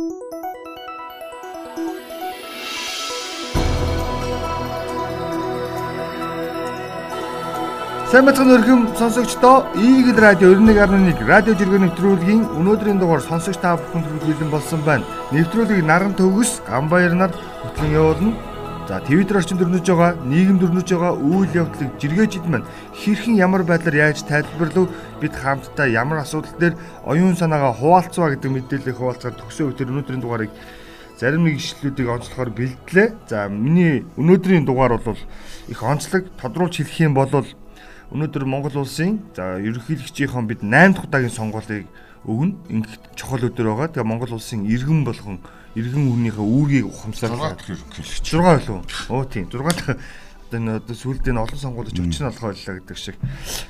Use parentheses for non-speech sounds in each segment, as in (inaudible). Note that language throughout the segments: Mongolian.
Сайн бацхан өрхөм сонсогчдоо Eagle Radio 91.1 радио жиргээ нэвтрүүлгийн өнөөдрийн дугаар сонсогч та бүхэнд хүргүүлэн болсон байна. Нэвтрүүлгийг наран төгс Гамбаяр нар хөтлөн явуулна. За Twitter орчинд өрнөж байгаа, нийгэмд өрнөж байгаа үйл явдлыг жиргээчд маань хэрхэн ямар байдлаар яаж тайлбарлав бид хамтдаа ямар асуудал дээр оюун санаагаа хуваалцваа гэдэг мэдээллийг хуваалцаад төгсөө өдөр өнөөдрийн дугаарыг зарим нэг ишлүүдийг онцлохоор бэлдлээ. За миний өнөөдрийн дугаар бол их онцлог тодруулж хэлэх юм бол Өнөөдөр Монгол улсын за ерөнхийлөгчийн бид 8 дахь удаагийн сонгуулийг өгнө. Ингээд чухал өдөр байгаа. Тэгээ Монгол улсын иргэн болгон иргэн хүнийхээ үүргийг ухамсарлаа. 6 дахь ерөнхийлөгч. 6 болов уу? Оо тийм. 6 дахь (laughs) одоо одоо сүүлдээ нь олон сонгуулиуч өчнө олгоо байлаа гэдэг шиг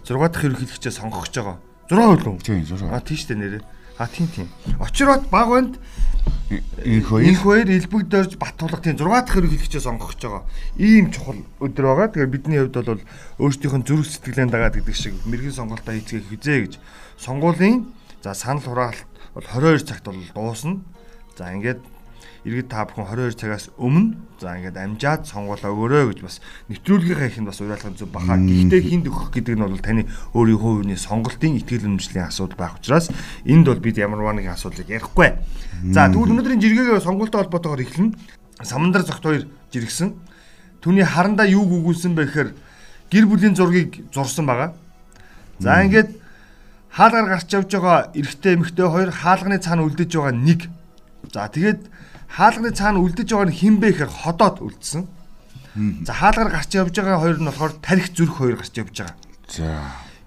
6 дахь ерөнхийлөгчөө сонгох гэж байгаа. 6 болов уу? Тийм 6. А тийм шүү дээ нэрээ. А тийм тийм. Очроод баг банд энэ хоёр энэ хоёр элбэгдэрж бат тулгын 6 дахь ерөнхийлөгчөө сонгох гэж байгаа. Ийм чухал өдөр байгаа. Тэгэхээр бидний хувьд бол өөрсдийнх нь зүрх сэтгэлэн дагаад гэдэг шиг мэрэгэн сонголтоо хийцгээх хүзээ гэж сонгуулийн за санал хураалт бол 22 цагт бол дуусна. За ингээд иргэд та бүхэн 22 цагаас өмнө за ингээд амжаад сонгуулаа өгөөрэй гэж бас нэвтрүүлгийнхаа ихэнд бас уриалгах зүг баха. Гэхдээ хинд өгөх гэдэг нь бол таны өөрийн хувийн сонголтын итгэл үнэмшлийн асуудал байх учраас энд бол бид ямарваа нэгэн асуудлыг ярихгүй. За тэгвэл өнөөдрийн жиргээгээ сонголттой холбоотойгоор эхлэнэ. Самандар зогт хоёр жиргсэн. Түүний харандаа юу гүгүүлсэн бэ гэхээр гэр бүлийн зургийг зурсан байгаа. За ингээд хаалгаар гарч явж байгаа эрэгтэй эмэгтэй хоёр хаалганы цаана үлдэж байгаа нэг. За тэгээд хаалганы цаана үлдэж байгаа нь хинбэ гэхээр ходоод үлдсэн. За хаалгаар гарч явж байгаа хоёр нь болохоор тарих зүрх хоёр гарч явж байгаа. За.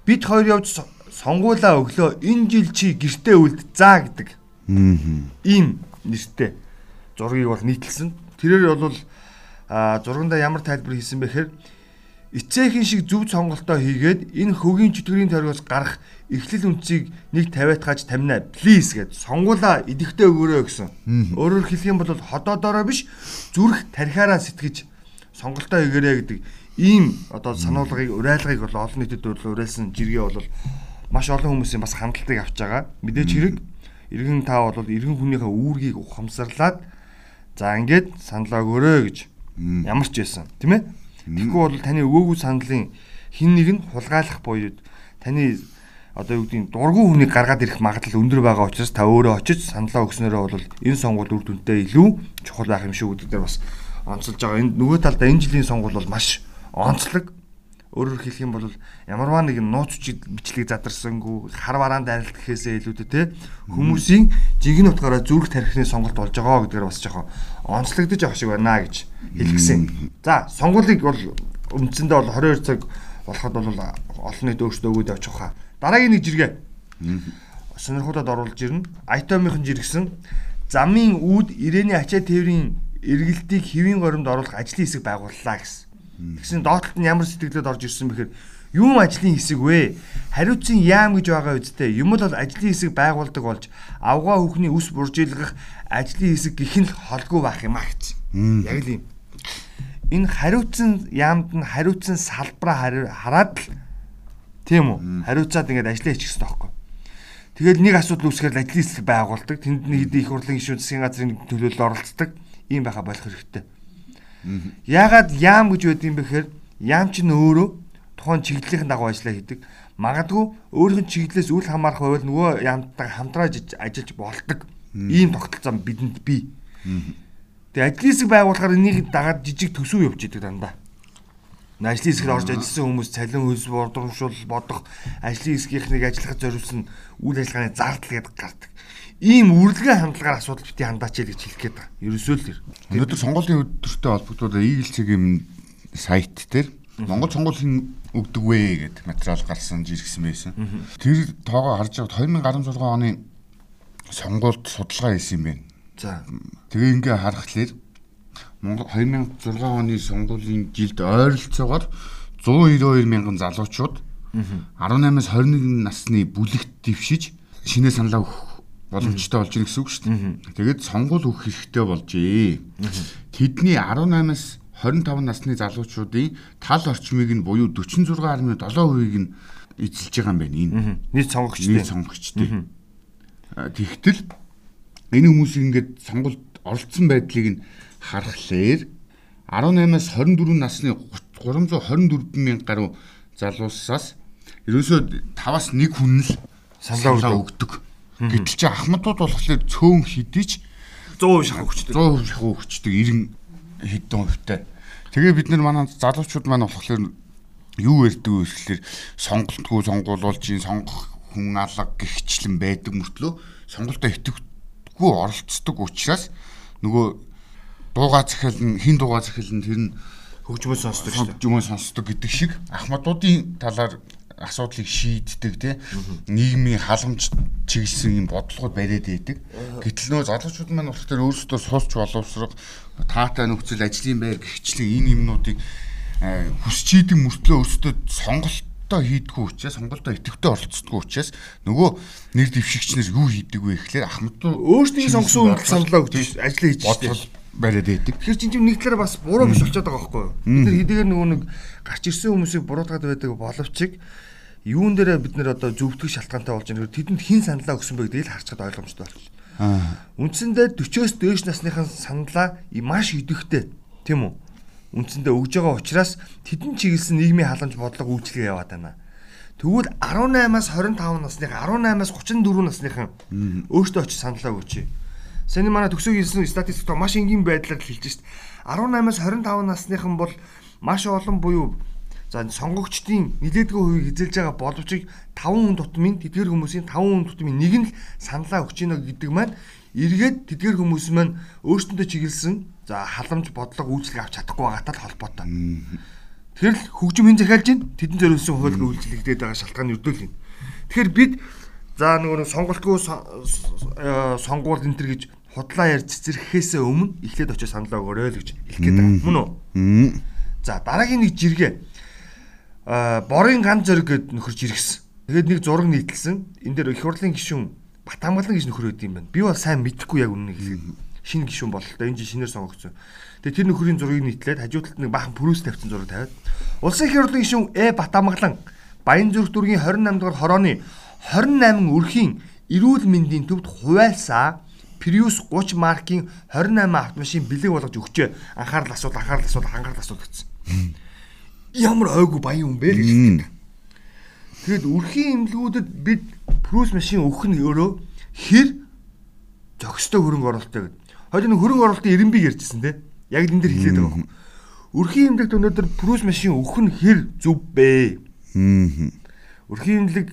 Бид хоёр явж сонгуулаа өглөө энэ жил чи гэртээ үлд заа гэдэг. Ийм нэртэй зургийг бол нийтэлсэн. Тэрээр бол а зургандаа ямар тайлбар хийсэн бэ гэхээр эцээхэн шиг зөв сонголтоо хийгээд энэ хөгийн чөтгөрийн тойргоос гарах эхлэл үнцийг нэг 50-аад гаж тамина. Please гэд сонгуулаа идэвхтэй өгөөрэй гэсэн. Өөрөөр хэлэх юм бол ходоодороо биш зүрх тархиараа сэтгэж сонголтоо хийгэрэй гэдэг ийм одоо сануулгыг уриалгыг бол олон нийтэд уриалсан жиргээ бол маш олон хүмүүсийн бас хандлтыг авч байгаа. Мэдээж хэрэг иргэн та бол иргэн хүнийхээ үүргийг ухамсарлаад за ингээд саналаа өгөөрэй гэж ямар ч байсан. Тийм ээ. Тэгэхгүй бол таны өвөөгүй саналын хин нэг нь хулгайлах буюу таны одоо юу гэдгийг дургүй хүнийг гаргаад ирэх магадлал өндөр байгаа учраас та өөрөө очиж саналаа өгснөөрөө бол энэ сонгуул үр дүнтэй илүү чухал байх юм шүү гэдэг дээр бас онцолж байгаа. Энд нөгөө талдаа энэ жилийн сонгуул бол маш онцлог. Өөрөөр хэлэх юм бол ямарваа нэгэн нууц бичлэг задарсангүй хар бараанд арилт гэхээсээ илүүтэй те хүмүүсийн жинхэнэ утгаараа зүрх тархины сонголт болж байгаа гэдгээр бас жоохон онцлогдож авах шиг байна гэж хэлгсэн. За сонгуулийг бол үндсэндээ бол 22 цаг болоход бол олон нийт өөрсдөө өгөөд явчих хаа. Дараагийн нэг жиргээ. Сонирхолтой оруулж ирнэ. Айтомынхан жиргсэн замын үүд ирээний ачаа тээврийн эргэлтийг хэвийн горимд оруулах ажлын хэсэг байгууллаа гэсэн. Тэгсэн доотлолт нь ямар сэтгэлд орж ирсэн бэхээр юм ажлын хэсэг вэ? Хариуцсан яам гэж байгаа үсттэй. Юм л бол ажлын хэсэг байгуулдаг болж авгаа хүүхний үс буржилгах ажлын хэсэг гэх нь л холгүй байх юм а гэсэн. Яг л юм. Энэ хариуцсан яамд нь хариуцсан салбараа хараад л Тийм үү? Хариуцаад ингээд ажиллаа хийчихсэн тоххой. Тэгэл нэг асуудал үүсгэхээр ажлын хэсэг байгуулдаг. Тэнд нэг их хурлын гишүүн засгийн газрын төлөөлөл оролцдог. Ийм байха болох хэрэгтэй. Яагаад яам гэж байд юм бэ гэхээр яам ч нь өөрөө тухайн чиглэлийн дагуу ажиллаа хийдэг. Магадгүй өөрийнх нь чиглэлээс үл хамаарах байвал нөгөө яамтай хамтрааж ажиллаж болдог. Ийм тогтолцоо бидэнд бий. Тэгээ ажлын хэсэг байгуулахаар энийг дагаад жижиг төсөв явж идэг дандаа ажлын хэсгэр орж ажилласан хүмүүс цалин хөлс бодромжуул бодох ажлын хэсгийнхнийг ажиллахад зориулсан үйл ажиллагааны зардал гэдэг гардаг. Ийм үргэлжлэн хандлагаар асуудал бити хандаач гэж хэлэх гээд байгаа. Ерөөсөө л. Өнөөдөр сонгуулийн өдөртөө холбогдуулаад Eagle-ийн сайт дээр Монгол сонгуулийн өгдөг вэ гэдэг материал гарсан жиргсэн байсан. Тэр тоогоо харж байгаад 2016 оны сонгуульд судалгаа хийсэн юм байна. За. Тэгээ ингээ харахад Монгол 2006 оны сонгуулийн жилд ойролцоогоор 192 мянган залуучууд 18-аас 21 насны бүлэгт дэвшиж шинэ саналаа өгөх боломжтой болж ирэх гэсэн үг шүү дээ. Тэгээд сонгуул өгөх хэрэгтэй болжээ. Тэдний 18-аас 25 насны залуучуудын тал орчмыг нь буюу 46.7%-ийг нь эзэлж байгаа юм байна энэ. Нийт сонгогчдын. Нийт сонгогчдын. Тэгтэл энэ хүмүүсийн ингээд сонгуульд оролцсон байдлыг нь харахаар 18-аас 24 насны 324 мянга гаруй залуусаас ерөөсөө 5-аас 1 хүн л саналаа өгдөг. Гэтэл чи ахмадууд болохоор цөөн хідэж 100% шахах өгчдөг. 100% шахах өгчдөг 90 хэдэн хувьтай. Тэгээ бид нар манай залуучууд маань болохоор юу ярьдаг вэ гэхээр сонголтгүй сонгуулуулж ин сонгох хүн алга гихчлэн байдаг мөртлөө сонголтоо итгэвгүй оролцдог учраас нөгөө дуугаа захиална хин дуугаа захиална тэр нь хөгжмөө сонсдог шүү дээ. Хөгжмөө сонсдог гэдэг шиг ахмадуудын талаар асуудлыг шийддэг тий нийгмийн халамж чиглэсэн юм бодлогод бариад байдаг. Гэтэл нөө залуучууд маань болохоор өөрсдөө суусч боловсрох таатай нөхцөл ажлын байр гихчлэн энэ юмнуудыг хүсч хийдэг мөртлөө өөрсдөө сонголтоо хийдгүү учраас сонголтоо идэвхтэй оролцдоггүй учраас нөгөө нэр дэвшигчнэр юу хийдэг вэ гэхлээр ахмадууд өөрсдийн сонгосон үйл саналаа өгч ажил хийж бариад байдаг. Тэгэхээр чинь нэг талаараа бас буруу биш болчиход байгаа байхгүй юу? Бид нар хэдийгээр нөгөө нэг гарч ирсэн хүмүүсийг буруутгаад байдаг боловч юун дээр бид нэр одоо зөвдгөх шалтгаантай болж байгаа тэдэнд хин саналаа өгсөн бэ гэдгийг л харцгаад ойлгомжтой байна. Үндсэндээ 40-оос дээш насныхан саналаа маш идэвхтэй тийм үү? Үндсэндээ өгж байгаа учраас тэдэн чиглэсэн нийгмийн халамж бодлого үйлчлэгээ яваад байна. Тэгвэл 18-аас 25 насныхан 18-аас 34 насныхан өөртөө очиж саналаа өгч. Сэний манай төгсөөгийн хэлсэн статистикт маш энгийн байдлаар хэлж шít. 18-аас 25 насныхан бол маш олон буюу За сонгогчдын нэлээдгүй хувийг эзэлж байгаа боловч 5 хүн тутмын тэдгэр хүмүүсийн 5 хүн тутмын нэг нь л саналаа өгч гинэ гэдэг маань эргээд тэдгэр хүмүүс маань өөрсдөндөө чиглэсэн за халамж бодлого үйлчлэг авч чадахгүй байгаатай холбоотой. Тэгэхээр л хөгжим хэн захиалж гин тэдэн зориулсан хууль үйлчлэгдээд байгаа шалтгаан өрдөөлнө. Тэгэхээр бид за нөгөө сонголтгүй э, сонгуул энэ төр гэж худлаа ярьж цэцэрхээсээ өмнө эхлээд очиж саналаа өгөөрэй л гэж хэлэх гээд байгаа. Мөн үү? За дараагийн нэг жиргээ борын ган зориг гэд нөхөрж иргэсэн. Тэгээд нэг зураг нийтэлсэн. Энэ дээр их хурлын гишүүн Батамгалан гэж нөхөр өгд юм байна. Би бол сайн мэдэхгүй яг үннийг хэлээд шинэ гишүүн бололтой. Энэ жин шинээр сонгогдсон. Тэгээд тэр нөхөрийн зургийг нийтлээд хажуу талд нэг бахан пүрүүс тавьсан зураг тавиад Улсын их хурлын гишүүн Э Батамгалан Баян зүрх дүргийн 28 дугаар хорооны 28 өрхийн эрүүл мэндийн төвд хуваалсаа Prius 30 маркийн 28 автомашин бэлэг болгож өгчөө. Анхаарал асуул, анхаарал асуул, анхаарал асуул гэсэн ямар ойгүй баян хүн бэ гэж. Тэгэд үрхийн имлгүүдэд бид прус машин өгөх нь өөрөө хэр зохистой хөрөнгө оруулалттай гэдэг. Хоёул нэг хөрөнгө оруулалтын эренбиг ярьжсэн те. Яг энэ дэр хэлээд байгаа юм. Үрхийн имлэгт өнөөдөр прус машин өгөх нь хэр зөв бэ? Үрхийн имлэг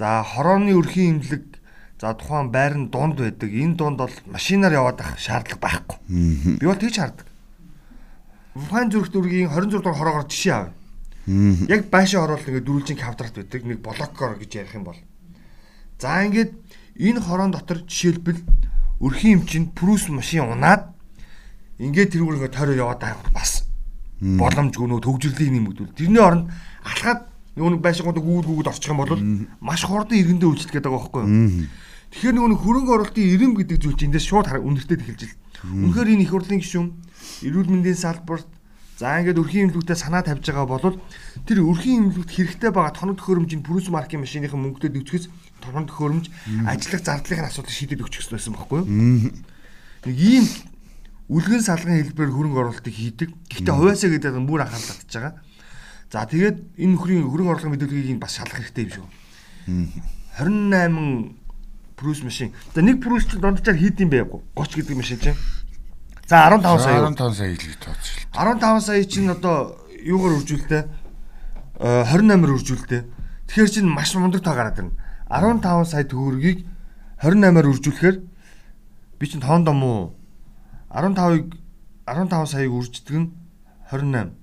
за хорооны үрхийн имлэг за тухайн байр нь дунд байдаг. Энэ дунд бол машинаар яваад ах шаардлага байхгүй. Би бол тэгж хардаг. Ухаан зүрх дүргийн 26 дугаар хороогоор жишээ авъя. Яг байшаа ороод ингээд дөрүлжин квадрат байдаг нэг блоккор гэж ярих юм бол. За ингээд энэ хорон дотор жишээлбэл өрхийн эмчин прус машин унаад ингээд тэрүүгээр тойроо яваад байгаа бас боломжгүй нөө төгжрлийн нэмэгдүүл. Тэрний оронд алхаад нэг байшингууд гүгүүд гүгүүд орчих юм бол маш хурдан иргэндээ үйлчлэх гээд байгаа байхгүй юу? Тэгэхээр нөгөө хөрөнгө оруулалтын ирэм гэдэг зүйл чинь эндээс шууд үнэртэй тэлж ил. Үнэхээр энэ их хурлын гишүүн эрүүл мэндийн салбарт за ингээд өрхийн имлэгтээ санаа тавьж байгаа бол тэр өрхийн имлэгт хэрэгтэй байгаа тоног төхөөрөмжийн Прус маркийн машиныхан мөнгөдөд өгчгөөс тоног төхөөрөмж ажиллах зардлын асуудлыг шийдэж өгч гэсэн байсан байхгүй юу? Нэг ийм үлгэн салгын хэлбэрээр хөрөнгө оруулалтыг хийдэг. Гэхдээ хувьяасаа гэдэг нь бүр анхаарал татж байгаа. За тэгээд энэ нөхрийн хөрөнгө оруулалтын мэдүүлгийг бас шалгах хэрэгтэй юм шүү. 28 Прус машин. За нэг Прус чинь донджаар хийд юм бэ? 30 гэдэг машин чинь. За 15 сая. 15 сая хэлгийг тооцсон. 15 сая чинь одоо юугаар үржүүлтэй? 28-аар үржүүлтэй. Тэгэхээр чинь маш мундаг тоо гараад ирнэ. 15 сая төгрөгийг 28-аар үржүүлэхээр би чинь тоондоо муу 15-ыг 15 саяыг үрждэг нь 28.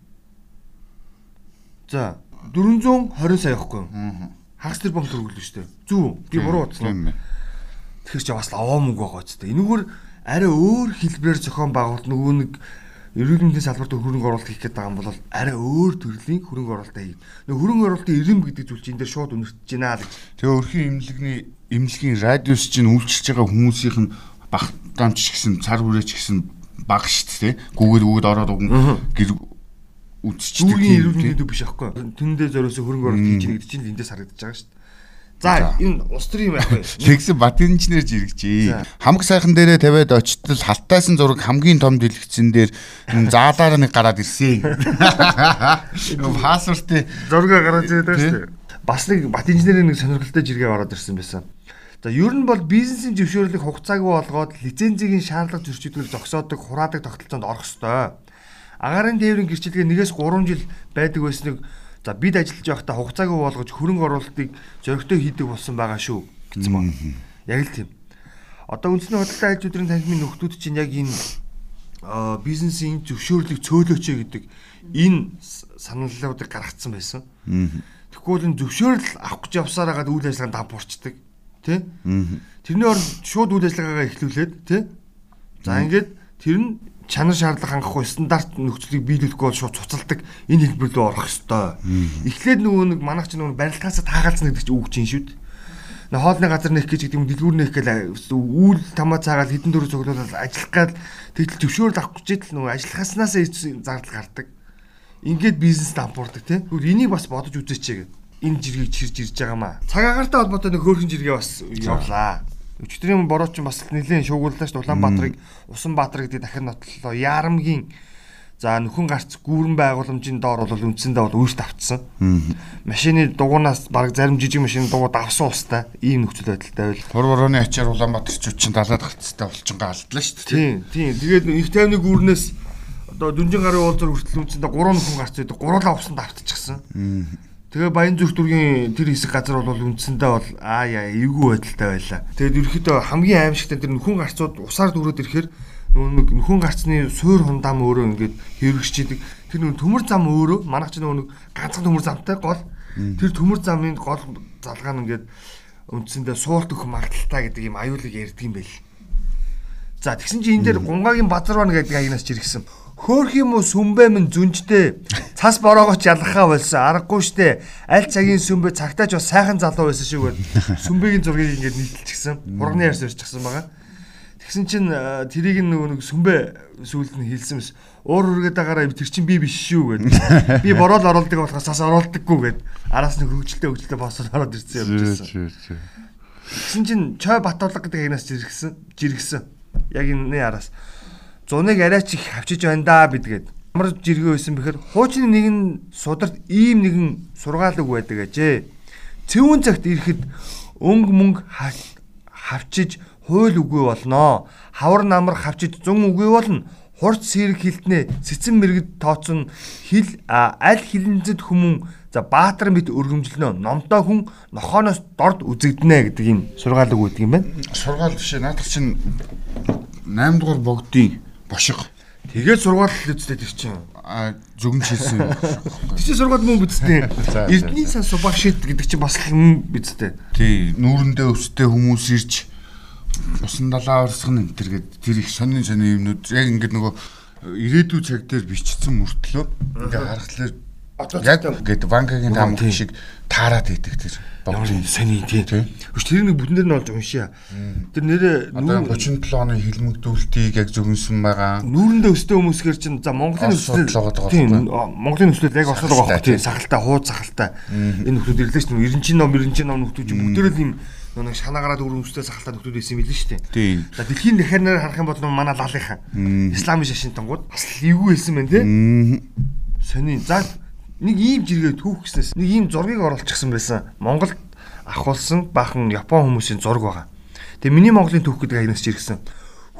За 420 сая явахгүй юу? Хагас тэр банк төрүүлнэ шүү дээ. Зүг. Би буруу утсан. Тэгэхээр чи бас аваа мөнгө байгаа ч гэдэг. Энэгээр арай өөр хэлбэрээр зохион байгуулалт нөгөө нэг эрүүл мэндийн салбарт хөрөнгө оруулалт хийх байгаа юм бол арай өөр төрлийн хөрөнгө оруулалт хий. Нөгөө хөрөнгө оруулалтын эрэм гэдэг зүйл чинь энэ дээр шууд үнэртэж байна л гэж. Тэгээ өрхийн имлэгний имлэгийн радиус чинь үйлчилж байгаа хүмүүсийнх нь бах дамч гэсэн цар хүрээч гэсэн баг шүү дээ. Гүүгэл өгöd ороод уган гэр үдсчдэг тийм эрүүл мэндийн биш аахгүй. Тэндээ зориулсан хөрөнгө оруулалт хийж нэгдэж чинь эндээс харагдаж байгаа шүү дээ. За энэ улс төр юм вэ? (laughs) Тэгсэн бат инженер жирэгчээ. Хамаг сайхан дээрээ тавиад очтол халтайсан зураг хамгийн том дэлгэцэн дээр заалаар нэг гараад ирсэн. (laughs) Пассвортын зураг гараад ирээд шүү дээ. Бас нэг бат инженерийн нэг сонирхолтой жиргээ ороод ирсэн байсан. За ер нь бол бизнесийн зөвшөөрлийг хугацаагүй болгоод лицензийн шаардлага зөрчигдгөл зогсоодог хураадаг тогтолцоонд орох ёстой. Агарын тээврийн гэрчилгээ нэгээс 3 жил байдаг байсныг За бид ажиллаж байхдаа хугацаагүй болгож хөрөнгө оруулалтыг зөрөгтэй хийдэг болсон байгаа шүү гэсэн байна. Яг л тийм. Одоо үндэсний худалдаа аж өдрийн танхимын нөхдүүд чинь яг энэ бизнесийн зөвшөөрлийг цөөлөөч гэдэг энэ саналуудыг гаргацсан байсан. Тэгвэл энэ зөвшөөрөл авах гэж явсаар хагаад үйл ажиллагаанд дампуурчдаг. Тэ? Тэрний оронд шууд үйл ажиллагаагаа эхлүүлээд тэ? За ингээд тэр нь чанар шаардлага хангахгүй стандарт нөхцөлийг биелүүлэхгүй бол шууд цуцалдаг энэ хэлбэр рүү орох ёстой. Эхлээд нөгөө нэг манайх чинь нөгөө барилгаас таагаалцсан гэдэг чинь үг чинь шүү дээ. Нэ хоолны газар нэх гэж гэдэг юм дэлгүүр нэх гэл үүл тамаа цаагаад хідэн дөрөв цуглуулаад ажиллах гал тэгэл төвшөөрөл авах гэж л нөгөө ажиллахааснаас зардал гардаг. Ингээд бизнес дампуурдаг тийм. Тэгвэл энийг бас бодож үзээч гэдэг. Энэ жиргийг чирж ирж байгаа маа. Цаг агаартай холбоотой нэг хөөрхөн жиргээ бас явлаа. Өчтөрийн борооч бас нэлээд шуугууллаа шүү Улаанбаатарыг Усанбаатар гэдэг дахин нотлолоо. Ярамгийн за нөхөн гарц гүүрэн байгууламжийн доор бол үндсэндээ бол өөрт авцсан. Машины дугуунаас баг зарим жижиг машины дугуй давсан устай ийм нөхцөл байдалтай байл. Хур борооны ачаар Улаанбаатарчууд чинь далаад гарцтай болчихгоо алдлаа шүү дээ. Тийм тийм. Тэгээд их тайвны гүүрнээс одоо дүнжин гарын уулзар хүртэл үндсэндээ гурван нөхөн гарц байдаг. Гурлаа усанд автчихсан. Тэгээ Баян зүрх дүргийн тэр хэсэг газар бол үндсэндээ бол аа яа эвгүй байдалтай байлаа. Тэгээд ерөөхдөө хамгийн аимшигтай тэр нөхөн гарцууд усаар дүүрээд ирэхээр нөгөө нөхөн гарцны суур хундаам өөрөө ингээд хэрэгжчихийдэг. Тэр нөгөө төмөр зам өөрөө манайх ч нөгөө ганцхан төмөр замтай гол тэр төмөр замын гол залгаа нь ингээд үндсэндээ суулт өх магадaltaа гэдэг юм аюулыг ярьдаг юм байл. За тэгсэн чинь энэ дээр гунгагийн базар байна гэдэг аянаас чиргсэн хөөх юм уу сүмбэ минь зүнжтэй. Цас бороогооч ялгахаа болсон. Аргагүй штэ. Аль цагийн сүмбэ цагтаач бас сайхан залуу байсан шүү гээд сүмбэгийн зургийг ингээд нийтэлчихсэн хурганы ярьс ярьчихсан байгаа. Тэгсэн чинь тэрийг нөгөө нэг сүмбэ сүүлд нь хэлсэн мэс. Уур үргээд байгаараа тэр чин би биш шүү гээд би бороо л оруулдаг болохоос цас оруулдаггүй гээд араас нь хөвгөлтэй хөвгөлтэй босоод ороод ирсэн явж байсан тэгсэн чинь чой батуулга гэдэг агнаас жиргсэн жиргсэн яг энэ араас зуныг арайч их авчиж байна да бидгээд. Ямар жиргээ байсан бэхээр хуучны нэгэн сударт ийм нэгэн сургаалаг байдаг ажээ. Цэвүүн цагт ирэхэд өнгө мөнгө хавчиж хууль үгүй болноо. Хавар намар хавчиж зун үгүй болно. Хурц сэрэг хилтнээ цэцэн мэрэгд тооцсон хил аль хилэнцэд хүмүүн за баатар мэд өргөмжлөнө номтой хүн нохооноос дорд үзэгдэнэ гэдэг юм сургаалаг үүдг юм байна. Сургаал биш наадах чинь 8 дугаар богдын бошиг. Тэгээд сургаал л үстэй тэр чинь. А зөвгөн шилсэн. Тэр чинь сургаал мөн бидтэй. (laughs) Эрдний сан субашид гэдэг чинь бас мөн бидтэй. Тий, нүүрэндээ өстэй хүмүүс ирж усан далаа орсгон энэ төр гэд тэр их сонин сонин юмнууд яг ингээд нөгөө ирээдүйн цаг дээр бичсэн мөртлөө ингээд харахад яг гээд вангагийн таам шиг таарад идэх тэр богдын сони тий. Хүч тэр нэг бүтэн дээр нь олж уншия. Тэр нэрээ 37 оны хилмигдүүлтийг яг зөвнсөн байгаа. Нүүрэндээ өстэй хүмүүсээр чинь за Монголын өсөлт тийм Монголын өсөлт яг осол байгаа тий. Сахалтай, хууд сахалтай. Энэ хүмүүс ирлээ шүү дээ. 90 ном 90 ном хүмүүс бүгдээрээ л юм нэг шанаагараад өрөмжтэй сахалтай нөхдүүд байсан юм билээ шүү дээ. За дэлхийн дахианаар харах юм бол манай лалынхаа исламын шашинтангууд бас эвгүй байсан байна тий. Сони. За нэг ийм жиргээ түүх гэснээс нэг ийм зургийг оруулчихсан байсан. Монголд ахуулсан баахан Япон хүмүүсийн зураг байгаа. Тэгээ миний Монголын түүх гэдэг аянаас жиргсэн.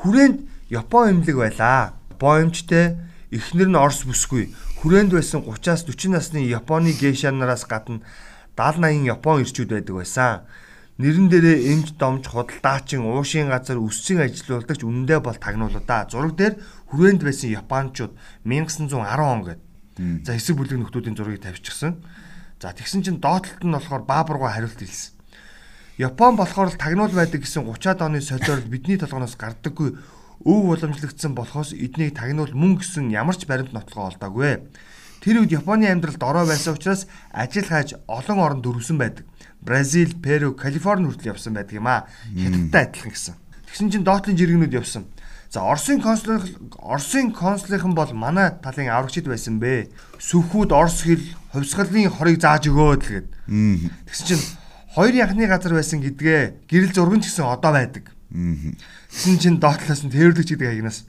Хүрээнд Япон эмнэлэг байлаа. Боомжтэй эхнэр нь Орос бүсгүй. Хүрээнд байсан 30-аас 40 насны Японы гейша нараас гадна 70 80 Япон ирчүүд байдаг байсан. Нэрэн дээрээ эмч домж худалдаачин уушийн газар өссөн ажилуулдагч үнэндээ бол тагнуулаа. Зураг дээр хүрээнд байсан Япончууд 1910 он гэдэг За хэсэг бүлэг нөхдүүдийн зургийг тавьчихсан. За тэгсэн чинь доотлолт нь болохоор Баабургоо хариулт хэлсэн. Япон болохоор тагнуул байдаг гэсэн 30-аад оны солиор бидний толгоноос гардаггүй өв уламжлагдсан болохоос эднийг тагнуул мөн гэсэн ямар ч баримт нотлогоо олдоогүй. Тэр үед Японы амьдралд ороо байсан учраас ажил хайж олон оронд дөрвсөн байдаг. Бразил, Перу, Калифорни хүртэл явсан байдаг юм аа. Хятадтай адилхан гэсэн. Тэгсэн чинь доотлын жиргэнүүд явсан. За Оросын консул Оросын консулийнхан бол манай талын аврагчид байсан бэ. Сүхүүд Орос хэл хувьсгалын хорыг зааж өгөөд л гээд. Тэгсэн чинь Хоёр яхны газар байсан гэдгээ гэрэл зурган ч гэсэн одоо байдаг. Тэсэн чин доотлоос нь тэрвэрлэгч гэдэг хаягнаас.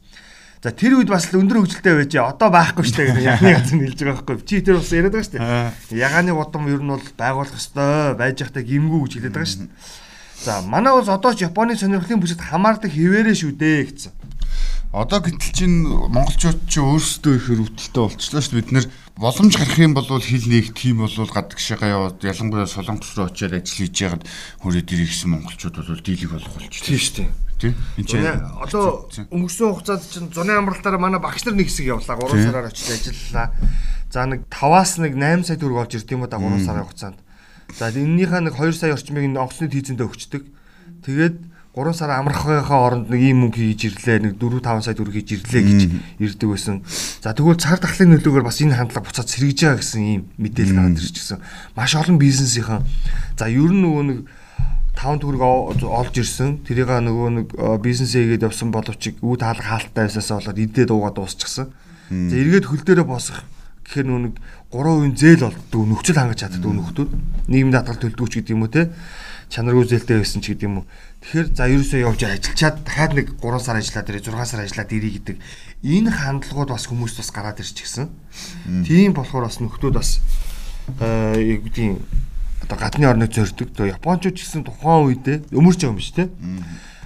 За тэр үед бас л өндөр хөгжилтэй байж одоо байхгүй штэ гэдэг яхны газар нэлж байгаа байхгүй. Чи тэр бас яриад байгаа штэ. Ягааны гудам ер нь бол байгуулах ёстой байж явахдаа гимгүү гэж хэлээд байгаа штэ. За манай улс одоо ч Японы сонирхлын бүсэд хамаардаг хിവэрэ шүү дээ гэсэн. Одоо гэтэл чин монголчууд ч өөрсдөө их хөрөвдөлтөй болчихлоо шүү дээ. Бид нэр боломж гарах юм бол хил нэг тим бол гадагшаага яваад ялангуяа солонгос руу очиад ажил хийж ягаад хүрээд ирэх гэсэн монголчууд бол дийлэг болох болчихлоо. Тийм шүү дээ. Тийм. Энд чинь одоо өнгөрсөн хугацаанд чинь зуны амралтаараа манай багш нар нэг хэсэг явлаа. 3 сараар очиж ажиллалаа. За нэг 5-аас нэг 8 сая төгрөг олж ирд юм ба 3 сарын хугацаанд. За эннийхээ нэг 2 сая орчмыг нь онгоцны тийзэндээ өгчдөг. Тэгээд 3 сар амрахынхаа оронд нэг ийм мөнгө хийж ирлээ нэг 4 5 сая төгрөг хийж ирлээ гэж ирдэг байсан. За тэгвэл цар тахлын нөлөөгөөр бас энэ хандлага буцаад сэргэж байгаа гэсэн ийм мэдээлэл гараад ирж гисэн. Маш олон бизнесийнхэн за ер нь нөгөө нэг 5 төгрөг олж ирсэн. Тэрийг нөгөө нэг бизнес хийгээд явсан боловч үе таалга хаалттай байсаасаа болоод идээд уугаад дуусчихсан. За эргээд хөл дээрээ босох гэхээр нөгөө нэг 3% зээл олддог нөхцөл хангаж чаддаг нөхдүүд нийгэм даатгал төлдөг ч гэдэг юм уу те чанаргүй зээлтэй байсан ч гэдэг юм уу. Тэгэхээр за ерөөсөө явж ажиллачаад дахиад нэг 3 сар ажиллаад ирээ 6 сар ажиллаад ирээ гэдэг энэ хандлагууд бас хүмүүст бас гараад ирж гисэн. Тийм болохоор бас нөхдүүд бас э юу одоо гадны орныг зорддог. Япончууд ч гэсэн тухайн үедээ өмөрч байгаа юм биш те.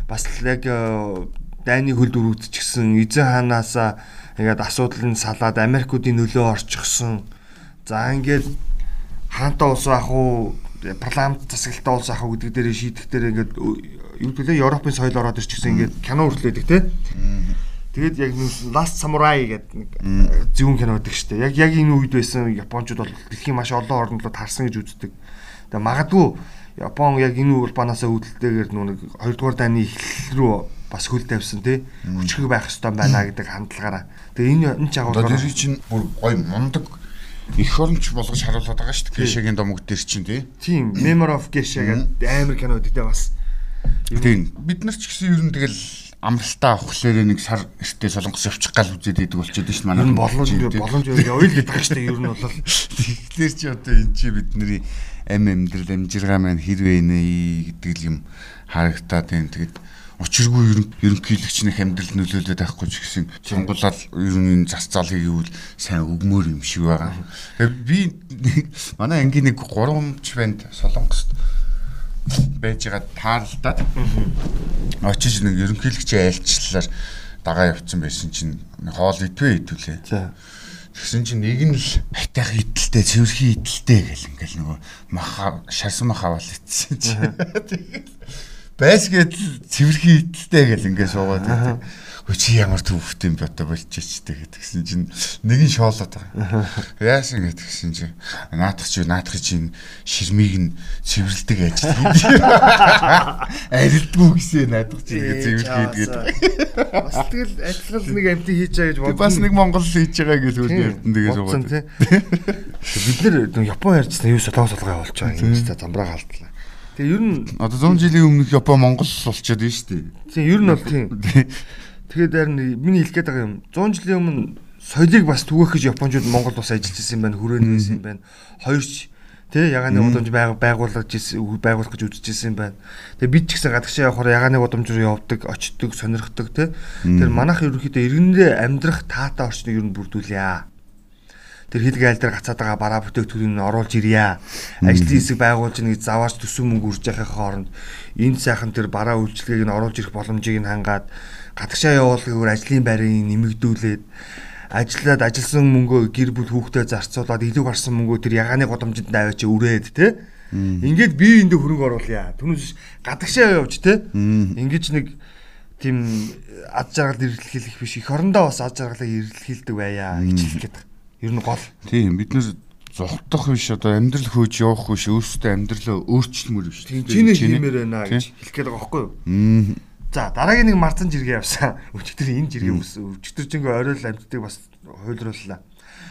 Бас яг э, дайны хөл дөрүүд ч гэсэн эзэн ханаасаа ингээд асуудал нь салаад Америкуудын нөлөө орчихсон. За ингээд хаантай улс ах уу парламент засаглалтаа улс ах уу гэдэг дээр шийдэх дээр ингээд юу гэдэг вэ Европын соёл ороод ирчихсэн ингээд кино хөрлөдөг те. Тэгээд яг Last Samurai гэдэг нэг зөвүүн кино байдаг шүү дээ. Яг яг энэ үед байсан Япончууд бол дэлхийн маш олон орнд л таарсан гэж үздэг. Тэгээ магадгүй Япон яг энэ улбанаасаа үүдэлтэйгээр нэг 2 дугаар дайны эхлэл рүү бас хөл тавьсан тий хүчрэг байх ёстой байна гэдэг хандлагаараа. Тэгээ энэ энэ чагуулгаар Тэр чинь бүр гой мундаг их оронч болгож харуулдаг байгаа шүү дээ. Кешагийн домог дээр чинь тий. Тийм, Memory of Geisha гэдэг амар кино үүдтэй бас. Тийм. Бид нар ч гэсэн ер нь тэгэл амралтаа авахлаар нэг сар эртээ солонгос явчих гал үзээд идэг болчиход шүү дээ манай. Боломж боломж явъя л гэдэг дээ. Ер нь бол тэгэхээр чи одоо энэ чи бидний ам амьдрал амжиргаа маань хэрвээ нэ гэдэг юм харагтаад байна. Тэгэд учиргүй ерөнхийлөгчнийх амьдрал нөлөөлөд байхгүй ч гэсэн сонгуулаад ер нь зас зал хийвэл сайн өгмөр юм шиг байгаа. Би манай ангийн нэг 3 ч банд солонгост байж байгаа таарлаад очиж нэг ерөнхийлөгчийн айлчлалаар дагаа явцсан байсан чинь хоол итвэ итвлээ. За. Тэгсэн чинь нэг нь л хатайх идэлтэй, цэвэрхий идэлтэй гэл ингээл нөгөө маха шарсан маха аваад ицсэн чи. (laughs) Тэгээд байсгээд цэвэрхий идэлтэй гэл ингээд суугаад байдаг. Хөө чи ямар төвхтэй юм бэ одоо болчихчихтэй гэдгсэн чинь нэг нь шоолоод байгаа. Яасан гэдгсэн чинь наадах чи наадах чи ширмийг нь цэвэрлдэг ажил хийдэг. Арилдгүй гэсэн наадах чи ингээд цэвэрлэх гэдэг. Бас тэгэл адилхан нэг амтыг хийж байгаа гэж бодсон. Бас нэг Монгол хийж байгаа гэж үгүй эрдэн тэгээ суугаад. Бид нэр Япон ярьжсэн юу солонгос солгоо явуулж байгаа юм тест замбраа халдлаа. Тэгээ ер нь одоо 100 жилийн өмнөх Япон Монгол болчиход байна шүү дээ. Тийм ер нь бол тийм. (laughs) Тэгээд харин миний хэлэх гээд байгаа юм 100 жилийн өмнө соёлыг бас түгээх гэж Япончууд Монгол бас ажиллаж ирсэн байна, хүрээнд ирсэн юм байна. Хоёрч тий ягааны удамж байгуулж байгуулах гэж үзэж ирсэн юм байна. Тэгээ бид ч гэсэн гадагшаа явахаар ягааны удамж руу явдаг, очдог, сонирхдаг тий. Тэр манайх ерөнхийдөө иргэндээ амьдрах таатай орчныг ер нь бүрдүүлье тэр хил гайл дээр гацаад байгаа бараа бүтээгдэхүүнийг оруулж ирье. Ажлын хэсэг байгуулж нэг заваарч төсөв мөнгө үрж яхахын хооронд энэ сайхан тэр бараа үйлчлэгийг нь оруулж ирэх боломжийг нь хангаад гадагшаа явуулахыг ажлын байрыг нэмэгдүүлээд ажиллаад ажилласан мөнгөө гэр бүл хүүхдэд зарцуулаад илүү гарсан мөнгөө тэр ягааны годомжинд аваач өрөөд те ингээд бие биендээ хөрөнгө оруулъя. Түүнээс гадагшаа явж те ингэж нэг тийм ад жаргал ирэлхийлэх биш их орондоо бас ад жаргалаа ирэлхийлдэг байя. Гэж хэлэх гээд Ер нь гол. Тийм бид нэр зогтох биш одоо амьдрал хөөж явах биш өөрсдөө амьдралаа өөрчлөмөр биш. Тийм чиний хиймээр байна гэж хэлэх гээд байгаа байхгүй юу? За дараагийн нэг марцан жиргээ явсан. (laughs) Өчигдөр энэ жиргээ өчигдөр жингээ орой л амьддаг бас хуйлрууллаа.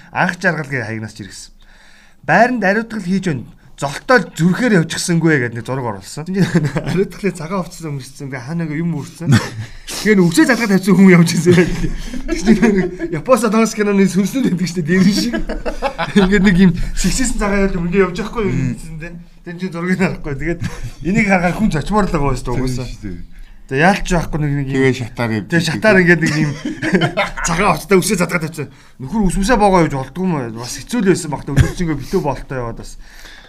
Анх жаргалгийн хаягнаас жиргэсэн. Байранд ариутгал хийж байна золтоол зүрхээр явчихсангүй гэдэг нэг зураг оруулсан. Ариутгалын цагаан хувцсан өмссөн. Хаа нэг юм үрсэн. Тэгээ үгсээ залгаа тавьсан хүн явж ирсэн. Япоса данс киноны байдаг шүү дээ. Дэрэн шиг. Ингээд нэг юм сэгсээсэн цагаан явж өмнө явж байхгүй юм гэсэн. Тэн чи зургийг харахгүй. Тэгээд энийг харахаар хүн зочмоор л байгаа шүү дээ угаасаа. Тэгээ яалч байхгүй нэг нэг Тэгээ шатаар юм. Тэгээ шатаар ингээд нэг юм (laughs) цагаан овцтой үсээ задгаад тавьчихсан. Нөхөр үсмсээ боогоо явж болдгүй юм бас хэцүү л байсан багтаа өдөржингөө битүү болтой яваад бас.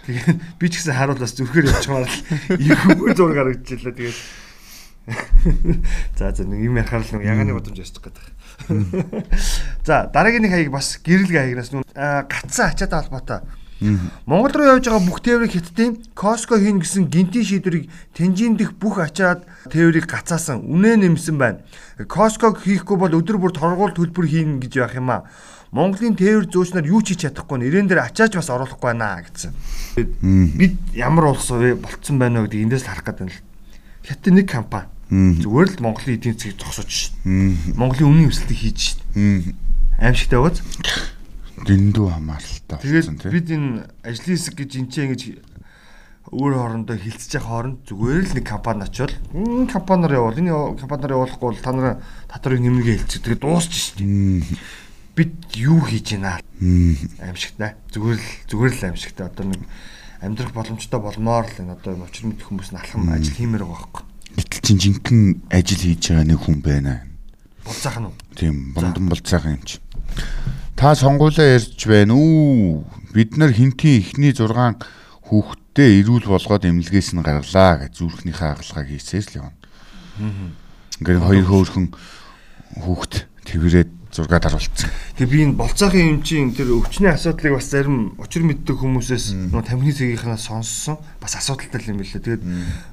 Тэгээ (laughs) би ч гэсэн харуул бас зүрхээр явчихмаар л (laughs) их зураг харагдчихлаа тэгээд. За за нэг юм ярахаар л нэг ягааны бодомж ясчих гэдэг. За дараагийн нэг хаяг бас гэрэлгээ хаягнаас нүн гацсан ачаатай холбоотой. Монгол руу явж байгаа бүх тээврийг хиттийн Costco хийн гэсэн гинтийн шийдвэрийг Тэнжин дэх бүх ачаад тээврийг гацаасан. Үнэ нэмсэн байна. Costco хийхгүй бол өдөр бүр торгуул төлбөр хийн гэж явах юм аа. Монголын тээвэр зөөчнөр юу ч хийж чадахгүй нэрэн дээр ачааж бас оруулахгүй байна гэсэн. Бид ямар улс вэ болцсон байна вэ гэдэг эндээс харах гэдэг нь л. Хятад нэг компани зүгээр л Монголын эдийн засгийг зогсооч шин. Монголын үнийн өсөлтийг хийж шин. Аимшигтай байгааз. Дэндүү хамааралтай болсон тийм. Бид энэ ажлын хэсэг гэж энэ ч ингэж өөр хоорондоо хилцэж явах хооронд зүгээр л нэг компани очивол энэ компаниар явуул энэ компаниар явуулахгүй бол та нараа татрыг нэмэргээ хэлчих. Тэгээ дуусч шин. Бид юу хийж байна? Аимшигтай. Зүгээр л зүгээр л аимшигтай. Одоо нэг амьдрах боломжтой болмоор л энэ одоо учир мэдэх хүмүүс нь алхам ажил хиймээр байгаа байхгүй Гэтэл чин жинхэнэ ажил хийж байгаа нэг хүн байна. Болцаахан уу? Тийм, бондон болцаахан юм чи. Та сонгуулаа ярьж байна уу? Бид нар хинтийн ихний 6 хүүхдтэй эрүүл болгоод эмнэлгээс нь гаргалаа гэж зүрхнийхээ хагалгааг хийсээс л явна. Ингээд хоёр хөөрхөн хүүхд тэрвэрэд зургаад харуулсан. Тэгээ би энэ болцоохон юм чинь тэр өвчнөө асуудлыг бас зарим учир мэддэг хүмүүсээс нөө тамхины цэгийн сонссон бас асуудалтай юм билээ. Тэгээд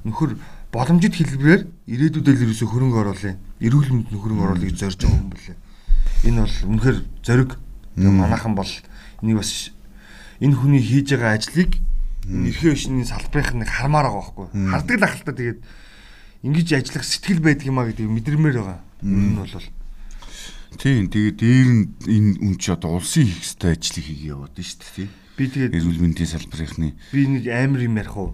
нөхөр боломжит хэлбэрээр ирээдүйдээ л ерөөсө хөрөнгө оруулъя. Эрүүл мэнд хөрөнгө оруулъя гэж зорж байгаа юм билээ. Энэ бол үнэхээр зориг. Манайхан бол энийг бас энэ хүний хийж байгаа ажлыг эрхээ өшний салбарын нэг хармаар байгаа байхгүй. Хардаг л ахalta тэгээд ингэж ажиллах сэтгэл байдаг юм а гэдэг мэдрэмээр байгаа. Ер нь бол Тийм тэгээд дээр нь энэ үн чи одоо улсын хийх ёстой ажлыг хийгээ яваад нь шүү дээ. Би тэгээд эрүүл мэндийн салбарынхны би нэг амар юм ярих уу.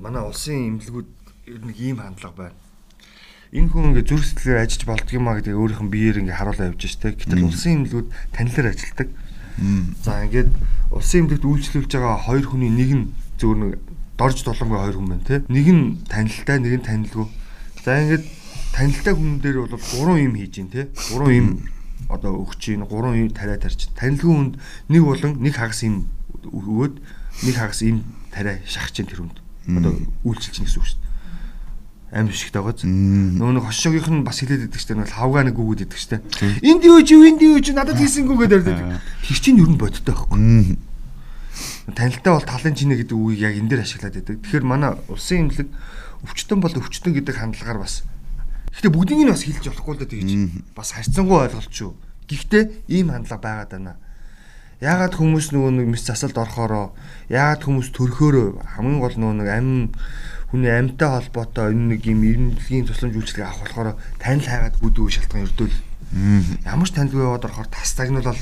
Манай улсын эмнэлгүүд ер нь ийм хандлага байна. Энэ хүн ингээ зүрх сэтгэлээр ажиллаж болдго юм а гэдэг өөрийнх нь биеэр ингээ харуулаа явж штэ. Гэтэл улсын эмнэлгүүд танилаар ажилладаг. За ингээд улсын эмнэлэгт үйлчлүүлж байгаа хоёр хүний нэг нь зөвөр нэг дорж доломгой хоёр хүн байна те. Нэг нь танилтай, нэг нь танилгүй. За ингээд танилтай хүн дээр бол гурван юм хийж гин те. Гурван юм одоо өгч гин, гурван юм тариа тарьж. Танилгүй хүнд нэг болон нэг хагас юм өгөөд нэг хагас юм тариа шахаж гин тэр хүнд. Одоо үйлчилж гин гэсэн үг шүү дээ амар шигтэй байгааз. Нөгөө нэг хошоогийнх нь бас хилээд идэх штэ нэг хавгаа нэг үгүүд идэх штэ. Энд юу чи энд юу чи надад хийсэнгүү гэдэг. Тэр чинь ер нь бодтой байхгүй. Танилтай бол талын чинэ гэдэг үгийг яг энэ дээр ашиглаад байдаг. Тэгэхээр манай улсын имлэг өвчтөн бол өвчтөн гэдэг хандлагаар бас Гэхдээ бүгдийг нь бас хэлж болохгүй л да тэгж бас харьцангуй ойлголт шүү. Гэхдээ ийм хандлага байгаад байна. Яагаад хүмүүс нөгөө нэг мэс засалд орохороо яагаад хүмүүс төрхөөрөө хамгийн гол нөгөө нэг амин хүний амьтай холбоотой энэ нэг юм ирнэлгийн тусламж үйлчлэг авах болохоор танил хайгаад гүдүү шалтгаан өрдөөл. Ямар ч танилгүй яваад орохоор тастаг нь бол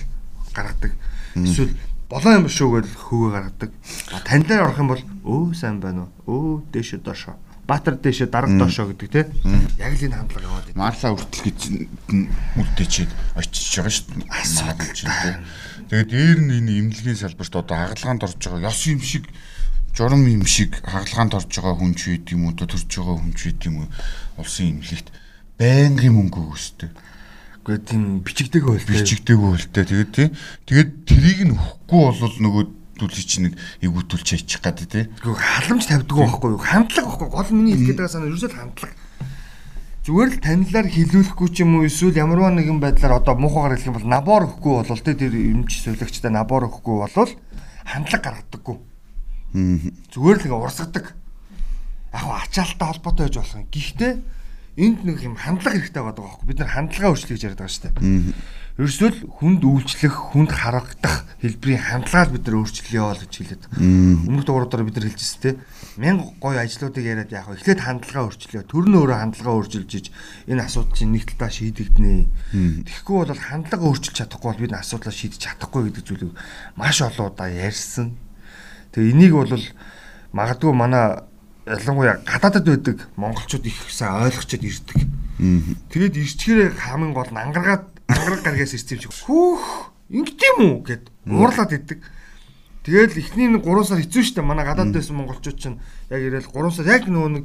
гаргадаг. Эсвэл болоо юм шүү гэж хөвөө гаргадаг. Танилаар орох юм бол өө сайн байна уу? Өө дээш доошоо. Баатар дээш дарга доошоо гэдэг тийм. Яг л энэ хандлага яваад байна. Марла хүртэл гэж үлдээчихэд очиж байгаа шүү дээ. Асуудал чинь тийм. Тэгээд дээр нь энэ имлэгийн салбарт одоо хагалгаанд орж байгаа ёс юм шиг журам юм шиг хагалгаанд орж байгаа хүн ч байд юм уу төрж байгаа хүн ч байд юм уу улсын имлэгт байнгын мөнгө өгсдөг. Гэхдээ тийм бичигдэг байлтай. Бичигдэг байлтай. Тэгээд тий. Тэгээд трийг нь өгөхгүй бол нөгөө чинь нэг эвгүүтүүлж яачих гэдэг тий. Гэхдээ халамж тавьдаг байхгүй юу? Хандлага байхгүй. Гол миний хэлэх гэдэг санаа ерөөсөө хандлага. Зүгээр л танилаар хилүүлэхгүй ч юм уу эсвэл ямарваа нэгэн байдлаар одоо муухайгаар хэлэх юм бол набор өгөхгүй бол тий тэр эмч сувлагчтай набор өгөхгүй бол хандлага гаргадаггүй Зүгээр л ингээ урсгадаг. Яг ачаалттай холбоотой байж болох юм. Гэхдээ энд нэг юм хандлага хэрэгтэй байдаг байхгүй. Бид нар хандлагаа өөрчлөж яриад байгаа шүү дээ. Ерөөсөл хүнд үйлчлэх, хүнд харагдах хэлбэрийн хандлагаа бид нар өөрчлөё л гэж хэлээд. Өмнөх дугааруудаар бид нар хэлжсэн те. Мянга гоё ажлуудыг яриад яг эхлээд хандлагаа өөрчлөё. Төр нь өөрөө хандлагаа өөрчилж иж энэ асуудал чинь нэг талаа шийдэгдэнэ. Тэгэхгүй бол хандлага өөрчилж чадахгүй бол бид асуудлаа шийдэж чадахгүй гэдэг зүйлийг маш олон удаа ярьсан Тэгээ энийг бол магадгүй манай ялангуяа гадаадд байдаг монголчууд их сайн ойлгочод ирдэг. Тэгээд ирчгээрээ хамгийн гол нь ангаргаад ангараг гаргаас ирсэн юм шиг хөөх ингэдэм үү гэд уурлаад идэг. Тэгэл эхний нэг 3 сар хэцүү дээ. Манай гадаад байсан монголчууд чинь яг ирээл 3 сар яг нөгөө нэг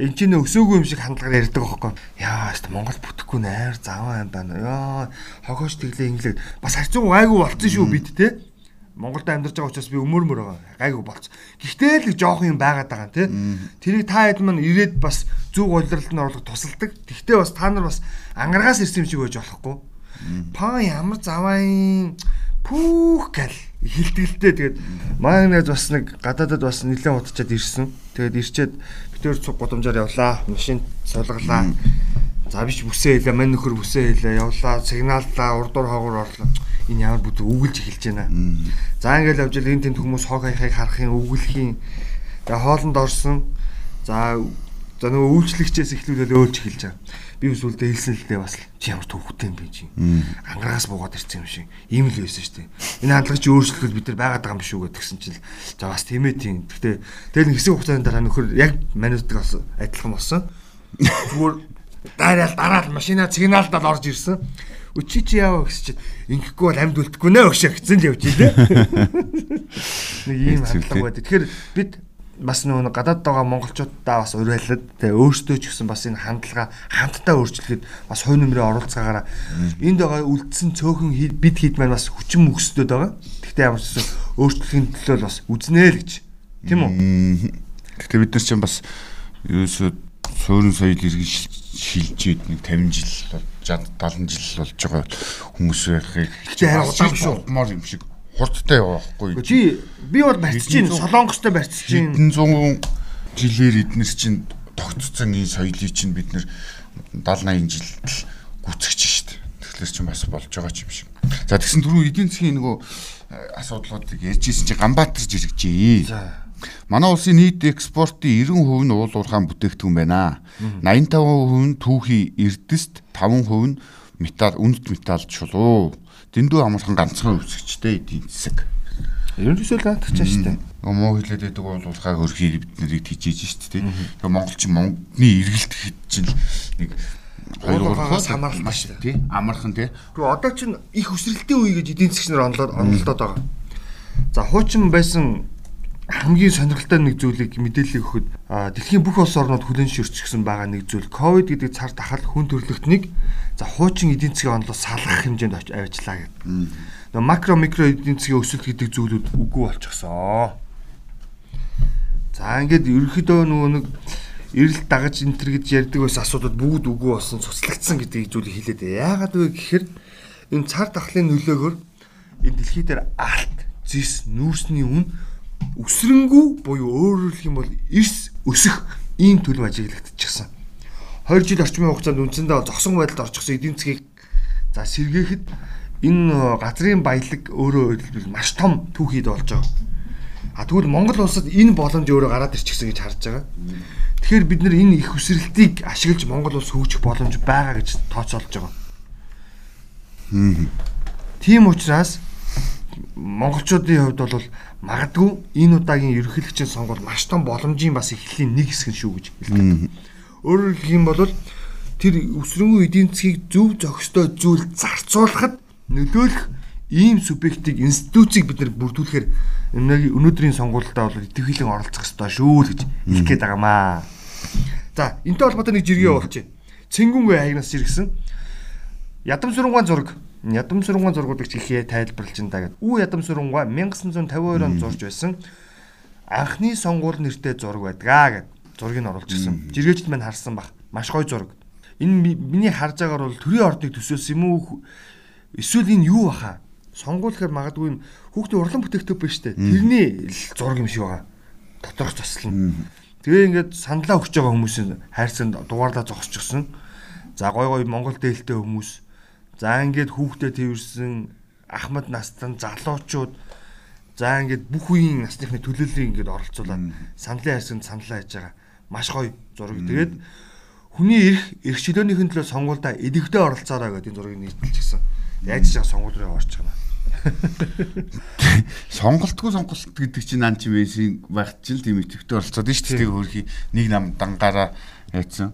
энэ ч нэ өсөөгүй юм шиг хандлагаар ярьдаг байхгүй. Яа, хэвээ Монгол бүтэхгүй нээр заваа юм байна. Яа, хогооч тэглээ инглээ. Бас харьцангуй гайгүй болцсон шүү бид те. Монголд амьдарч байгаа учраас би өмөр мөр байгаа. Гайгүй болц. Гэхдээ л жоох юм байгаад байгаа те. Тэрийг та хэд маань ирээд бас зүг удирдалд нь орлох тусалдаг. Тэгтээ бас та нар бас ангаргаас ирсэн юм шиг байж болохгүй. Па ямар заваа пүүх гэл хилтгэлтэй тэгээд маань бас нэг гадаадад бас нэлээд удачаад ирсэн. Тэгээд ирчээд битээр цуг гудамжаар явлаа. Машин сулгалаа. За биш бүсээ хэлээ, мань нөхөр бүсээ хэлээ, явлаа, сигналлаа, урдуур хоогоор орлоо. Энэ ямар бүд үгэлж эхэлж байна. За ингээл явж ил энэ тэнд хүмүүс хог хаяхыг харахын үгэлхийн. Тэгээ хоолнд орсон. За за нөгөө үйлчлэгчээс эхлүүлээд өөлж эхэлж байгаа би өсвөлдөө хэлсэн л дээ бас чи ямар төвхтэй юм бэ чи. Ангарагаас буугаад ирсэн юм шиг. Ийм л байсан шүү дээ. Энэ хандлагч өөрчлөлт бид нар байгаад байгаа юм биш үү гэдгсэн чинь за бас тийм ээ тийм. Гэхдээ тэгэл хэсэг хугацааны дараа нөхөр яг манайдаг бас адилхан болсон. Зүгээр дайраал дараал машина сигналдаад орж ирсэн. Өчи чи яав гэсэн чинь ингэхгүй бол амьд үлдэхгүй нэ өгшөө гэсэн л явж илээ. (laughs) Нэг ийм хандлага байдаг. Тэгэхээр бид бас нөгөө гадаад байгаа монголчуудаа бас уриалаад тэгээ өөртөө ч гэсэн бас энэ хандлага хамтдаа өөрчлөхөд бас хувь нэмрээ оруулцгаагаараа энд байгаа үлдсэн цөөхөн бид хэд маань бас хүчин мөксдөд байгаа. Гэхдээ ямар ч өөрчлөхийн төлөө бас үзнэ л гэж. Тийм үү? Гэхдээ бид нар чинь бас ерөөсөө суурин соёл иргэн шилжээд нэг 50 жил 60 70 жил болж байгаа хүмүүс байхыг харин удаан шүү. юм шиг хурдтай явахгүй. Чи би бол барьчих чинь солонгостой барьчих чинь хэдэн зуун жилээр эднэр чинь тогтцсон энэ соёлыг чинь бид нэр 70 80 жил гүцгэж штт. Тэгэхээр чинь бас болж байгаа юм шиг. За тэгсэн түрүү эдийн засгийн нөгөө э, асуудлуудыг ярьжсэн чинь Ганбаатар жирэгжээ. За Манай улсын нийт экспортын 90% нь уул уурхаан бүтээгдэхүүн байна. 85% нь түүхий эрдэст, 5% нь металл, үнэт металл чулуу дэндүү амархан ганцхан үсгчтэй эдийн засаг. Ерөнхийдөө лаадагчаа шүү дээ. Муу хэлээд байдаг бол улхаа хөрхий бид нарыг тижээж шүү дээ. Тэгээ монголчин монгны эргэлт хэд чинь нэг хоёр гураас хамааралтай шүү дээ. Амархан тий. Тэгвэл одоо чинь их өсрэлтийн үе гэж эдийн засгч нар онлоод онлоод байгаа. За хуучин байсан хамгийн сонирхолтой нэг зүйлийг мэдээлэл өгөхөд дэлхийн бүх улс орнууд хүлэн шүрчгсэн байгаа нэг зүйл ковид гэдэг цар тахал хүн төрөлхтнийг за хуучин эдийн засгийн онолоос салгах хэмжээнд авчлаа гэдэг. Нөө макро микро эдийн засгийн өсөлт гэдэг зүйлүүд үгүй болчихсон. За ингээд ерөнхийдөө нөгөө нэг эрэл дагаж энэ төр гэж ярьдаг байсан асуудууд бүгд үгүй болсон цуцлагдсан гэдэг зүйлийг хэлээд яагаад вэ гэхээр энэ цар тахлын нөлөөгөөр энэ дэлхий дээр алт, зис, нүүрсний үн өсрөнгүү буюу өөрөөр хэлэх юм бол эрс өсөх ийм төлөв ажиглагдчихсан. 20 жил орчмын хугацаанд үндсэндээ зогсон байдалд орчихсон эдийн засгийг за сэргээхэд энэ газрын баялаг өөрөө хэлбэл маш том түүхийд болж байгаа. А тэгвэл Монгол улсад энэ боломж өөрөө гараад ирчихсэн гэж харж байгаа. Тэгэхээр бид нар энэ их өсрэлтийг ашиглаж Монгол улс хөгжих боломж байгаа гэж тооцоолж байгаа. Тийм учраас монголчуудын хувьд бол магадгүй энэ удаагийн ерөнхийлөгчийн сонгуул маш том боломжийн бас эхлэлийн нэг хэсэг шүү гэж хэлдэг. Өөрөөр хэлэх юм бол тэр өсрөнгөө эдийн засгийг зөв зохистой зүйл зарцуулахад нөлөөлөх ийм субъектыг институцийг бид нар бүрдүүлэхээр өнөөдрийн сонгуультай бол идэвхжүүлэн оролцох ёстой шүү л гэж хэлэх гээд байгаамаа. За, энэтэй холбоотой нэг жиргээ болж байна. Цэнгүнгүй хаягнаас жиргсэн. Ядам сүрэнгаан зураг Ядам сүрэнгаан зургуудыг чихээ тайлбарлаж ин да гэд. Үү ядам сүрэнгаа 1952 онд зурж байсан. Анхны сонгуул нэртэй зураг байдгаа гэд зургийг оруулж ирсэн. Жиргээчд мань харсан бах. Маш гоё зураг. Энэ миний харж байгаагаар бол төрийн ордыг төсөөлсөн юм уу? Эсвэл энэ юу баха? Сонгуул гэхээр магадгүй хүүхдийн урлан бүтээгдэхүүн биш үү? Тэрний зураг юм шиг байгаа. Доторх заслан. Тэгээ ингээд саналаа өгч байгаа хүмүүсийн хайрцанд дугаарлаа зогсчихсон. За гой гой Монгол дээлтэй хүмүүс За ингээд хүүхдэд тэрсэн Ахмад настан залуучууд за ингээд бүх үеийн насныхны төлөөллийг ингээд оролцуулаад саналын хайсанд саналаа хийж байгаа. Маш гоё зураг. Тэгээд хүний эрх эрх чөлөөнийхэн төлөө сонгуультай эдэгтэй оролцоорой гэдэг зургийг нийтэлчихсэн. Яаж ч сонгуул руу орчих юм. (laughs) Сонголтгүй сонголт гэдэг чинь нан чи байх чинь тийм идэвхтэй оролцоод нь шүү дээ хөрхи нэг нам дангаараа яйцсан.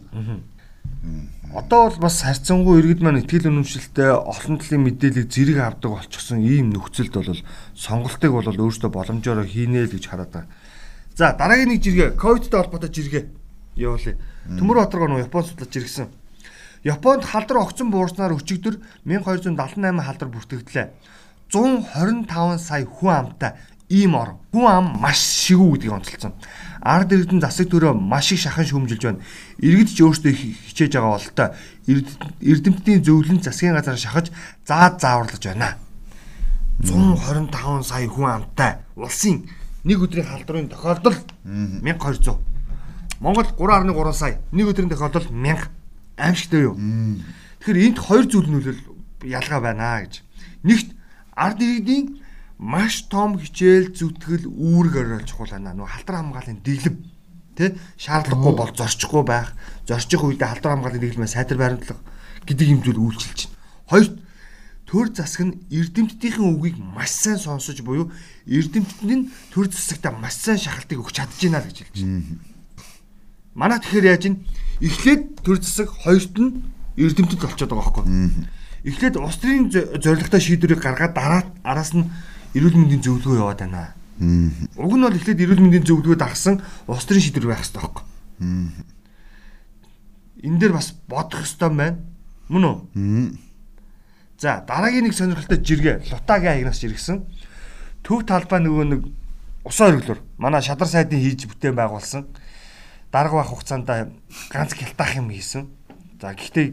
Одоо бол бас харьцангуй иргэд маань ихтгэл үнэмшилтэй олон талын мэдээлэл зэрэг авдаг болчихсон ийм нөхцөлд бол сонголтыг бол өөрөөсөө боломжоор хийнэ л гэж хараад байгаа. За дараагийн нэг жиргээ ковидтэй холбоотой жиргээ явуулъя. Төмөр Батар гоо Японд судлаж иргсэн. Японд халдар огцон буурснаар өчигдөр 1278 халдар бүртгэгдлээ. 125 сая хүн амтай ийм ор. Хүн ам маш шигүү гэдгийг онцолсон. Ард иргэдэн засаг төрөө маш их шахан шүүмжилж байна. Иргэд ч өөрсдөө хичээж байгаа бололтой. Эрдэмтдийн зөвлөн засгийн газар шахаж заад зааварлаж байна. 125 сая хүн амтай улсын нэг өдрийн халдварын тохиолдол 1200. Монгол 3.3 сая. Нэг өдрийн тохиолдол 1000. Аимшигтай юу? Тэгэхээр энд хоёр зүйл нөлөөл ялгаа байна гэж. Нэгт ард иргэдийн маш том хичээл зүтгэл үүрэг оролж чухал байна. Нөгөө халдвар хамгааллын дэглэм тий шаардлагагүй бол зорчихгүй байх, зорчих үедээ халдвар хамгааллын дэглэмээ сайтар баримтлах гэдэг юм зүйл үйлчилж байна. Хоёрт төр засаг нь эрдэмтдийн үгийг маш сайн сонсож буюу эрдэмтд нь төр засагта маш сайн шахалтыг өгч чадж байна л гэж хэлж байна. Манай тэгэхээр яаж ин эхлээд төр засаг хоёрт нь эрдэмтэд болчиход байгаа байхгүй. Эхлээд улс төрийн зорилготой шийдвэрийг гаргаад дараа араас нь эрүүл мэндийн зөвлөгөө яваад байна. Уг нь бол эхлээд эрүүл мэндийн зөвлөгөө дагсан улс төрийн шийдвэр байх хэрэгтэй байхгүй. Энэ дээр бас бодох ёстой байна. Мөн үү? За дараагийн нэг сонирхолтой жиргээ Лутагийн аягнаас жиргсэн. Төв талбай нөгөө нэг усан өргөлөөр манай шадар сайдын хийж бүтээн байгуулсан. Дарга бах хугацаанд ганц гялтаах юм хийсэн. За гэхдээ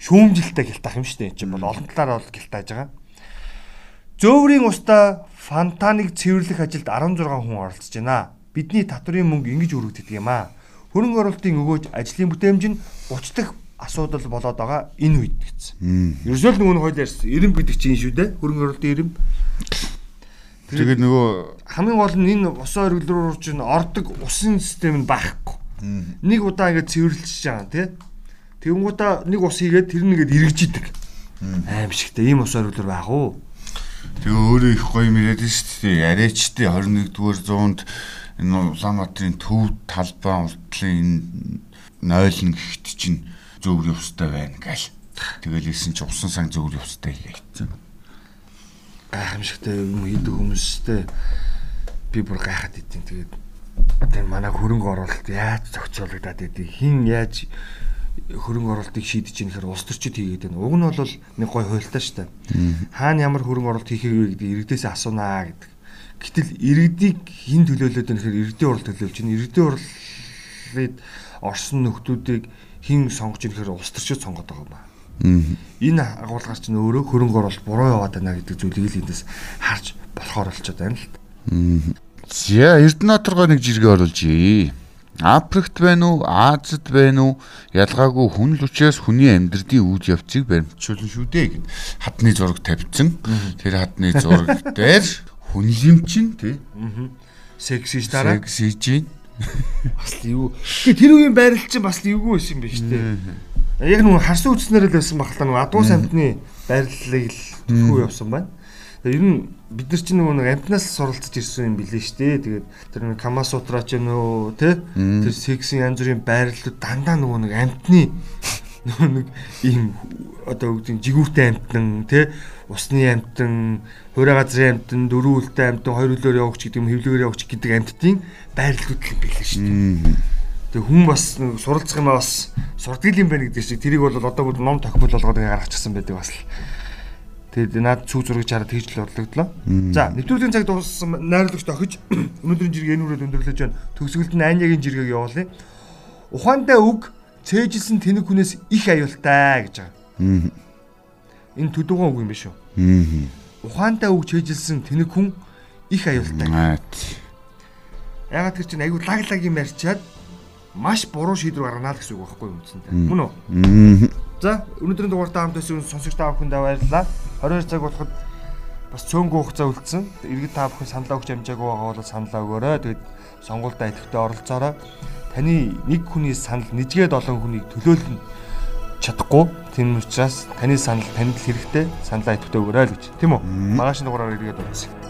шүүмжилттэй гялтаах юм шүү дээ. Энд чинь бол олон талаараа бол гялтааж байгаа. Зөөврийн устаа фантаныг цэвэрлэх ажилд 16 хүн оролцож байна. Бидний татврын мөнгө ингэж өргөгддөг юм аа. Хөрөнгө оруулалтын өгөөж ажлын бүтээмж нь 30 дахь асуудал болоод байгаа энэ үед гэсэн. Ерөөсөө л нөгөө нь хойл ярьсан. Ирэм гэдэг чинь шүү дээ. Хөрөнгө оруулалтын ирэм. Тэгээд нөгөө хамгийн гол нь энэ усан оргилруур чинь ордог усын систем нь байхгүй. Нэг удаа ингэж цэвэрлж байгаа тий. Тэнгуудаа нэг ус хийгээд тэр нэгэд эргэж идэг. Аимшигтай ийм ус оргилруур байх уу? Тэгээ өөрөө их гоё мэрэд шүү дээ. Арайчтай 21-р зуунд энэ Улаанбаатарын төв талбай уртлын энэ нойлн гэхт чинь зөвөр явстай байна гэл. Тэгэл хэлсэн чи усан сан зөвөр явстай хийгдсэн. Гайхамшигтай юм хийдэг хүмүүстэй би бүр гайхаад идэв. Тэгээд манай хөрөнгө оруулалт яаж зохицуулагдаад идэв? Хин яаж хөрөнгө оруулалтыг шийдэж ийн гэхээр улс төрчид хийгээд байна. Уг нь бол нэг гой хуйлтаа штэ. Хаана ямар хөрөнгө оруулалт хийхээ гэдэг иргэдээс асуунаа гэдэг. Гэтэл иргэдийг хин төлөөлөд байна гэхээр иргэдийн урал төлөөлж байна. Иргэдийн уралд орсон нөхдүүдийг хин сонгож ийн гэхээр улс төрчид сонгоод байгаа юм байна. Энэ агуулгаар чинь өөрөө хөрөнгө оруулалт буруу яваад байна гэдэг зүйлийг л эндээс харж болохоор болчиход байна л. За Эрдэнэторгоо нэг жиргээ оруулжээ. Африкт байна уу, Азид байна уу? Ялгаагүй хүн л учраас хүний амьдралын үйл явцыг баримтжуулна шүү дээ гэд хадны зураг тавьсан. Тэр хадны зураг дээр хүн лимчин тий. Сексиж дараа. Сексиж. Бас юу. Тэгээ тэр үеийн байрал чинь бас эвгүй байсан юм байна шүү дээ. Яг нөгөө харсан үснээр л байсан багтаа нөгөө адуу самтны байрлалыг л төвхөө явсан байна. Ер нь бид нар чинь нөгөө нэг амтнаас суралцж ирсэн юм билээ шүү дээ. Тэгээд тэр нэг Кама Сутра ч нөө тэ? Тэр сексийн янз бүрийн байрлалууд дандаа нөгөө нэг амтны (laughs) нөгөө нэг ийм одоо үгдийн жигүүртэй амтан тэ? Усны амтан, хуурай газрын амтан, дөрвөн үлтэй амтан, хоёр үлээр явагч гэдэг юм, хэвлэгээр явагч гэдэг амттын байрлалууд л билээ шүү дээ. Тэгээ хүн бас суралцах юм бас сурдаг юм байна гэдэг чинь тэрийг бол одоо бүр ном тохиол болгоод гаргачихсан байдаг бас л Тэгээд наад цүү зургийг хараад тэгж л бодлогдлоо. За, нэвтрүүлгийн цаг дууссан найруулагч охиж (clears throat) өнөөдрийн жиргээ энүүрээр өндөрлөж байна. Төгсгөлд нь Аньягийн жиргээг явуулъя. Ухаантай үг цээжилсэн тэнэг хүнээс их аюултай гэж байгаа. Энэ төдөгөн үг юм биш үү? Ухаантай үг цээжилсэн тэнэг хүн их аюултай. Ягаад тэр чинь аюул лаглагийн марчаад маш буруу шийдвэр гарганаа л гэсэн үг байхгүй юм үндсэндээ. Мөн үү? За, өнөөдрийн дугаартаа хамт байсан сонсогч та бүхэнд баярлалаа. 22 цаг болоход бас цөөнгөө хугацаа үлдсэн. Иргэд та бүхэн саналаа өгч амжаагүй байгаа бол саналаа өгөөрэй. Тэгээд сонгуультай идэвхтэй оролцоорой. Таны нэг хүний санал нэжгээд олон хүнийг төлөөлнө чадахгүй. Тийм учраас таны санал танд хэрэгтэй. Саналаа идэвхтэй өгөөрэй л гэж. Тийм үү? Маргааш дугаараар иргэд уулзъя.